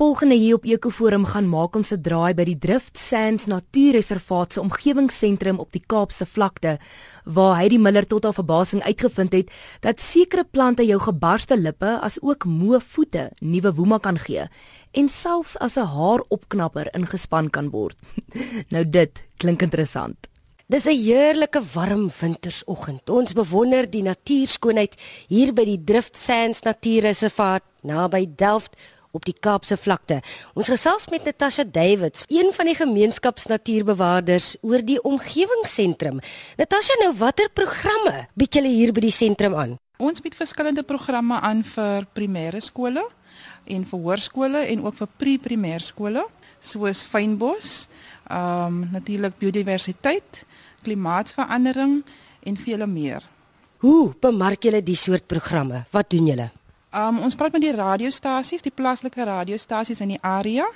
Volgende hier op Ekoforum gaan maak ons 'n draai by die Drift Sands Natuurreservaat se omgewingsentrum op die Kaapse vlakte waar hy die Miller tot haar verbasing uitgevind het dat sekere plante jou gebarste lippe as ook moe voete nuwe woema kan gee en selfs as 'n haaropknapper ingespan kan word. nou dit klink interessant. Dis 'n heerlike warm wintersoggend. Ons bewonder die natuurskoonheid hier by die Drift Sands Natuurreservaat naby Delft op die Kaapse vlakte. Ons gesels met Natasha Davids, een van die gemeenskapsnatuurbewaarders oor die omgewingsentrum. Natasha, nou watter programme bied julle hier by die sentrum aan? Ons bied verskillende programme aan vir primêre skole en vir hoërskole en ook vir pre-primêre skole, soos fynbos, ehm um, natuurlik biodiversiteit, klimaatsverandering en vele meer. Hoe bemark julle die soort programme? Wat doen julle? Um ons praat met die radiostasies, die plaaslike radiostasies in die area.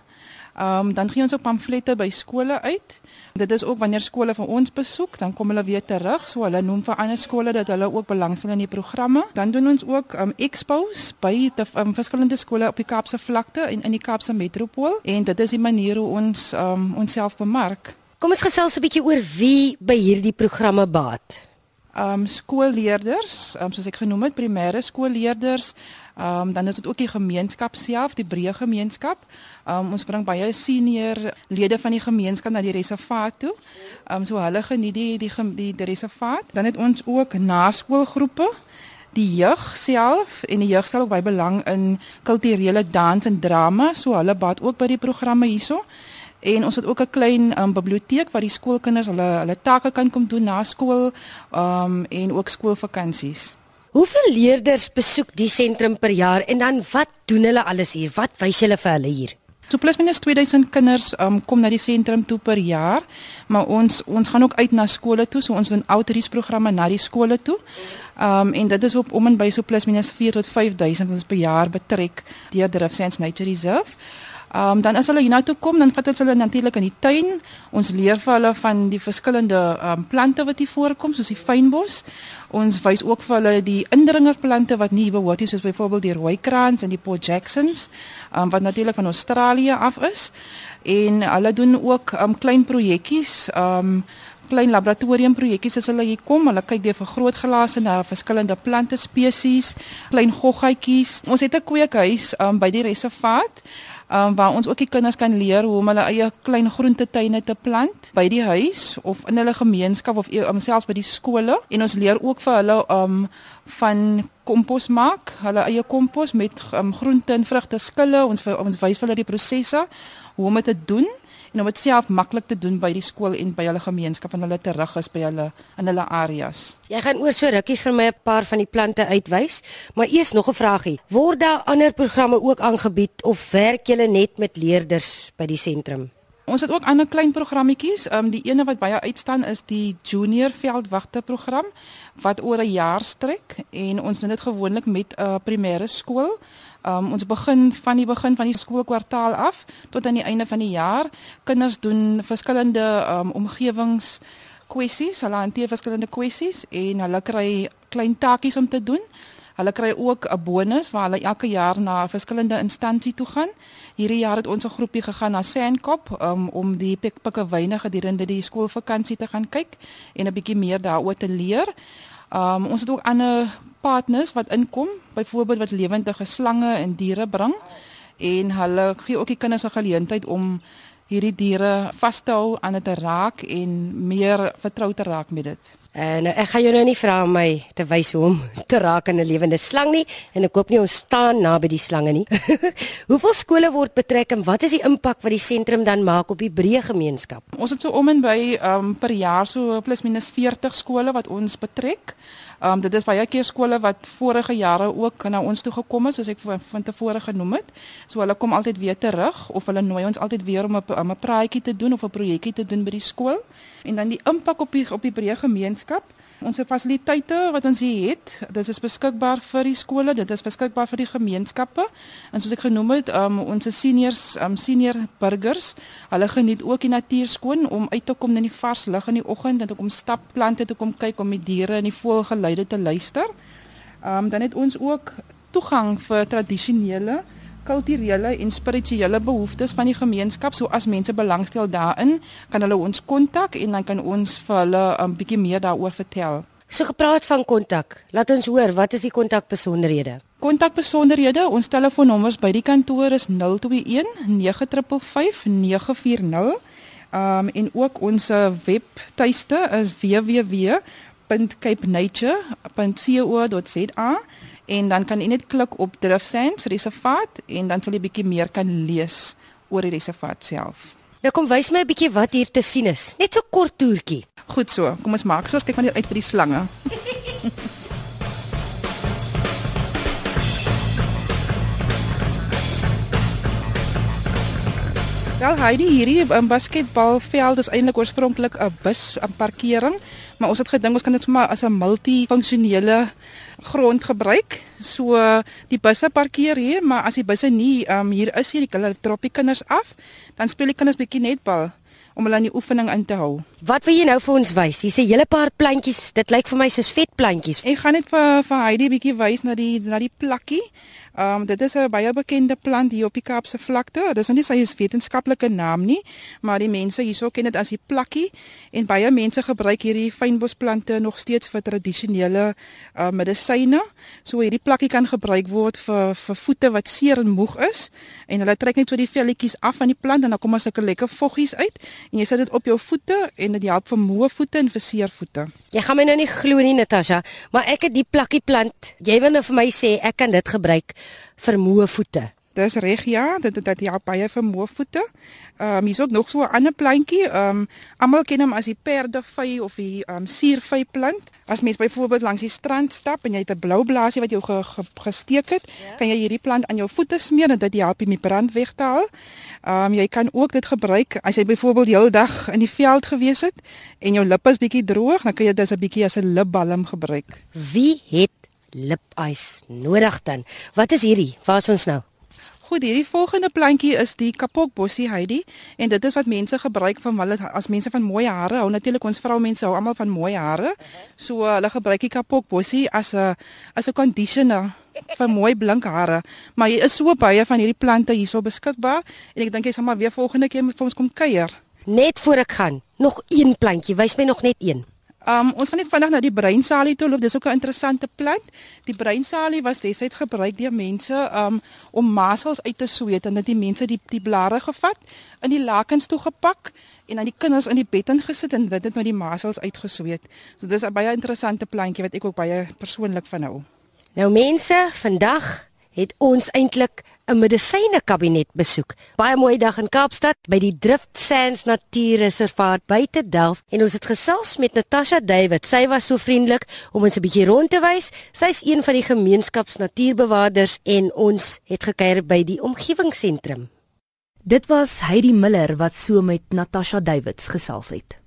Um dan gee ons op pamflette by skole uit. Dit is ook wanneer skole vir ons besoek, dan kom hulle weer terug, so hulle noem vir ander skole dat hulle ook belangstel in die programme. Dan doen ons ook um expos by die um, verskillende skole op die Kaapse vlakte en in die Kaapse metropool en dit is die manier hoe ons um onsself bemark. Kom ons gesels 'n bietjie oor wie by hierdie programme baat. Um skoolleerders, um soos ek genoem het, primêre skoolleerders, um, dan is dit ook die gemeenskap self, die breë gemeenskap. Um, ons bring baie senior lede van die gemeenskap na die reservaat toe. Um, so hulle geniet die die die, die reservaat. Dan het ons ook naskoolgroepe die jeug self en die jeug sal ook baie belang in kulturele dans en drama, so hulle baat ook by die programme hierso. En ons het ook 'n klein um, biblioteek waar die skoolkinders hulle hulle take kan kom doen na skool, um, en ook skoolvakansies. Hoeveel leerders besoek die sentrum per jaar en dan wat doen hulle alles hier? Wat wys julle vir hulle hier? So plus minus 2000 kinders um, kom na die sentrum toe per jaar, maar ons ons gaan ook uit na skole toe, so ons doen outreach programme na die skole toe. Um en dit is op om en by so plus minus 4 tot 5000 ons per jaar betrek deur Drift Sands Nature Reserve. Ehm um, dan as hulle hiernatoe kom, dan vat ons hulle natuurlik in die tuin. Ons leer vir hulle van die verskillende ehm um, plante wat hier voorkom, soos die fynbos. Ons wys ook vir hulle die indringerplante wat nie behoort nie, soos byvoorbeeld die rooikrans en die Port Jacksons, um, wat natuurlik van Australië af is. En hulle doen ook um, klein projekkies, ehm um, klein laboratoriumprojektjies as hulle hier kom. Hulle kyk deur vergrootglase na verskillende plante spesies, klein goggatjies. Ons het 'n kweekhuis um, by die reservaat. Um, waar ons ook die kinders kan leer hoe om hulle eie klein groentetuine te plant by die huis of in hulle gemeenskap of um, selfs by die skole en ons leer ook vir hulle um van kompos maak, hulle eie kompos met um, groente en vrugte skille. Ons ons wys vir hulle die prosesse hoe om dit te doen en om dit self maklik te doen by die skool en by hulle gemeenskap en hulle terug is by hulle in hulle areas. Jy gaan oor so rukkie vir my 'n paar van die plante uitwys, maar eers nog 'n vraagie. Word daar ander programme ook aangebied of werk julle net met leerders by die sentrum? Ons het ook ander klein programmetjies. Ehm um, die ene wat baie uitstaan is die Junior Veldwagte program wat oor 'n jaar strek en ons doen dit gewoonlik met 'n uh, primêre skool. Ehm um, ons begin van die begin van die skoolkwartaal af tot aan die einde van die jaar. Kinders doen verskillende ehm um, omgewings kwessies. Hulle hanteer verskillende kwessies en hulle kry klein taakies om te doen. Hulle kry ook 'n bonus waar hulle elke jaar na 'n verskillende instansie toe gaan. Hierdie jaar het ons 'n groepie gegaan na Sandkop um, om die pikpikkewyne gedurende die skoolvakansie te gaan kyk en 'n bietjie meer daaroor te leer. Um, ons het ook ander partners wat inkom, byvoorbeeld wat lewendige slange en diere bring en hulle gee ook die kinders 'n geleentheid om hierdie diere vas te hou, aan dit te raak en meer vertrou te raak met dit. En nou, ek gaan jou nou nie vra om my te wys hoe om te raak aan 'n lewende slang nie en ek hoop nie ons staan naby die slange nie. Hoeveel skole word betrek en wat is die impak wat die sentrum dan maak op die breë gemeenskap? Ons het so om en by um, per jaar so plus minus 40 skole wat ons betrek. Um, dit is baie keer skole wat vorige jare ook na ons toe gekom het soos ek van tevore genoem het. So hulle kom altyd weer terug of hulle nooi ons altyd weer om 'n 'n praatjie te doen of 'n projekkie te doen by die skool. En dan die impak op die op die breë gemeenskap. Ons fasiliteite wat ons hier het, dit is beskikbaar vir die skole, dit is beskikbaar vir die gemeenskappe. En soos ek genoem het, um, ons seniors, um, senior burgers, hulle geniet ook die natuur skoon om uit te kom in die vars lug in die oggend en te kom stap, plante te kom kyk om die diere en die voëlgeluide te luister. Um, dan het ons ook toegang vir tradisionele kulturele en spirituele behoeftes van die gemeenskap. So as mense belangstel daarin, kan hulle ons kontak en dan kan ons vir hulle 'n um, bietjie meer daaroor vertel. So gepraat van kontak. Laat ons hoor, wat is die kontakbesonderhede? Kontakbesonderhede, ons telefoonnommers by die kantoor is 021 955 940. Um en ook ons webtuiste is www.capenature.co.za en dan kan jy net klik op Drifsands reservaat en dan sal jy bietjie meer kan lees oor die reservaat self. Nou kom wys my 'n bietjie wat hier te sien is. Net so kort toertjie. Goed so. Kom ons maak so, kyk maar net uit vir die slange. Wel Heidi, hierdie um, basketbalveld is eintlik oorspronklik 'n bus parkering, maar ons het gedink ons kan dit sommer as 'n multifunksionele grond gebruik. So die busse parkeer hier, maar as die busse nie um, hier is hier, hulle drop die kinders af, dan speel die kinders bietjie netbal om hulle aan die oefening in te hou. Wat wil jy nou vir ons wys? Hier's 'n hele paar plantjies. Dit lyk vir my soos vetplantjies. Ek gaan net vir vir Heidi 'n bietjie wys na die na die plakkie. Ehm um, dit is 'n baie bekende plant hier op die Kaapse vlakte. Dit is nou nie sy wetenskaplike naam nie, maar die mense hierso ken dit as die plakkie en baie mense gebruik hierdie fynbosplante nog steeds vir tradisionele uh, medisyne. So hierdie plakkie kan gebruik word vir vir voete wat seer en moeg is en hulle trek net so die velletjies af van die plant en dan kom maar sulke lekker voggies uit en jy sit dit op jou voete en dit help vir moe voete en vir seer voete. Jy gaan my nou nie glo nie Natasha, maar ek het die plakkie plant. Jy wil nou vir my sê ek kan dit gebruik vermoë voete. Dis reg ja, dit dit ja baie vermoë voete. Ehm um, hier's ook nog so 'n ander plantjie. Ehm um, almal ken hom as die perdevy of die ehm um, suurvy plant. As mens byvoorbeeld langs die strand stap en jy het 'n blou blaasie wat jou ge, ge, gesteek het, ja. kan jy hierdie plant aan jou voete smeer en dit help om die brand weg te haal. Ehm um, jy kan ook dit gebruik as jy byvoorbeeld die hele dag in die veld gewees het en jou lippe is bietjie droog, dan kan jy dit as 'n bietjie as 'n lipbalm gebruik. Wie het lipys nodig dan. Wat is hierdie? Waar is ons nou? Goed, hierdie volgende plantjie is die kapokbossie Heidi en dit is wat mense gebruik van hulle as mense van mooi hare hou. Natuurlik ons vroumense hou almal van mooi hare. So hulle gebruik die kapokbossie as 'n as 'n conditioner vir mooi blink hare. Maar hier is so baie van hierdie plante hierso beskikbaar en ek dink jy sal maar weer volgende keer met ons kom kuier. Net voor ek gaan, nog een plantjie. Wys my nog net een. Um ons gaan net vinnig na die breinsalie toe loop. Dis ook 'n interessante plant. Die breinsalie was destyds gebruik deur mense um om masels uit te sweet en dit die mense die die blare gevat in die lakens toe gepak en aan die kinders in die bed ingesit en dit het met die masels uitgesweet. So dis 'n baie interessante plantjie wat ek ook baie persoonlik van hou. Nou mense, vandag het ons eintlik 'n medisyne kabinet besoek. Baie mooi dag in Kaapstad by die Drift Sands Natuurreservaat buite Delft en ons het gesels met Natasha David. Sy was so vriendelik om ons 'n bietjie rond te wys. Sy's een van die gemeenskapsnatuurbewaarders en ons het gekuier by die omgewingsentrum. Dit was Heidi Miller wat so met Natasha Davids gesels het.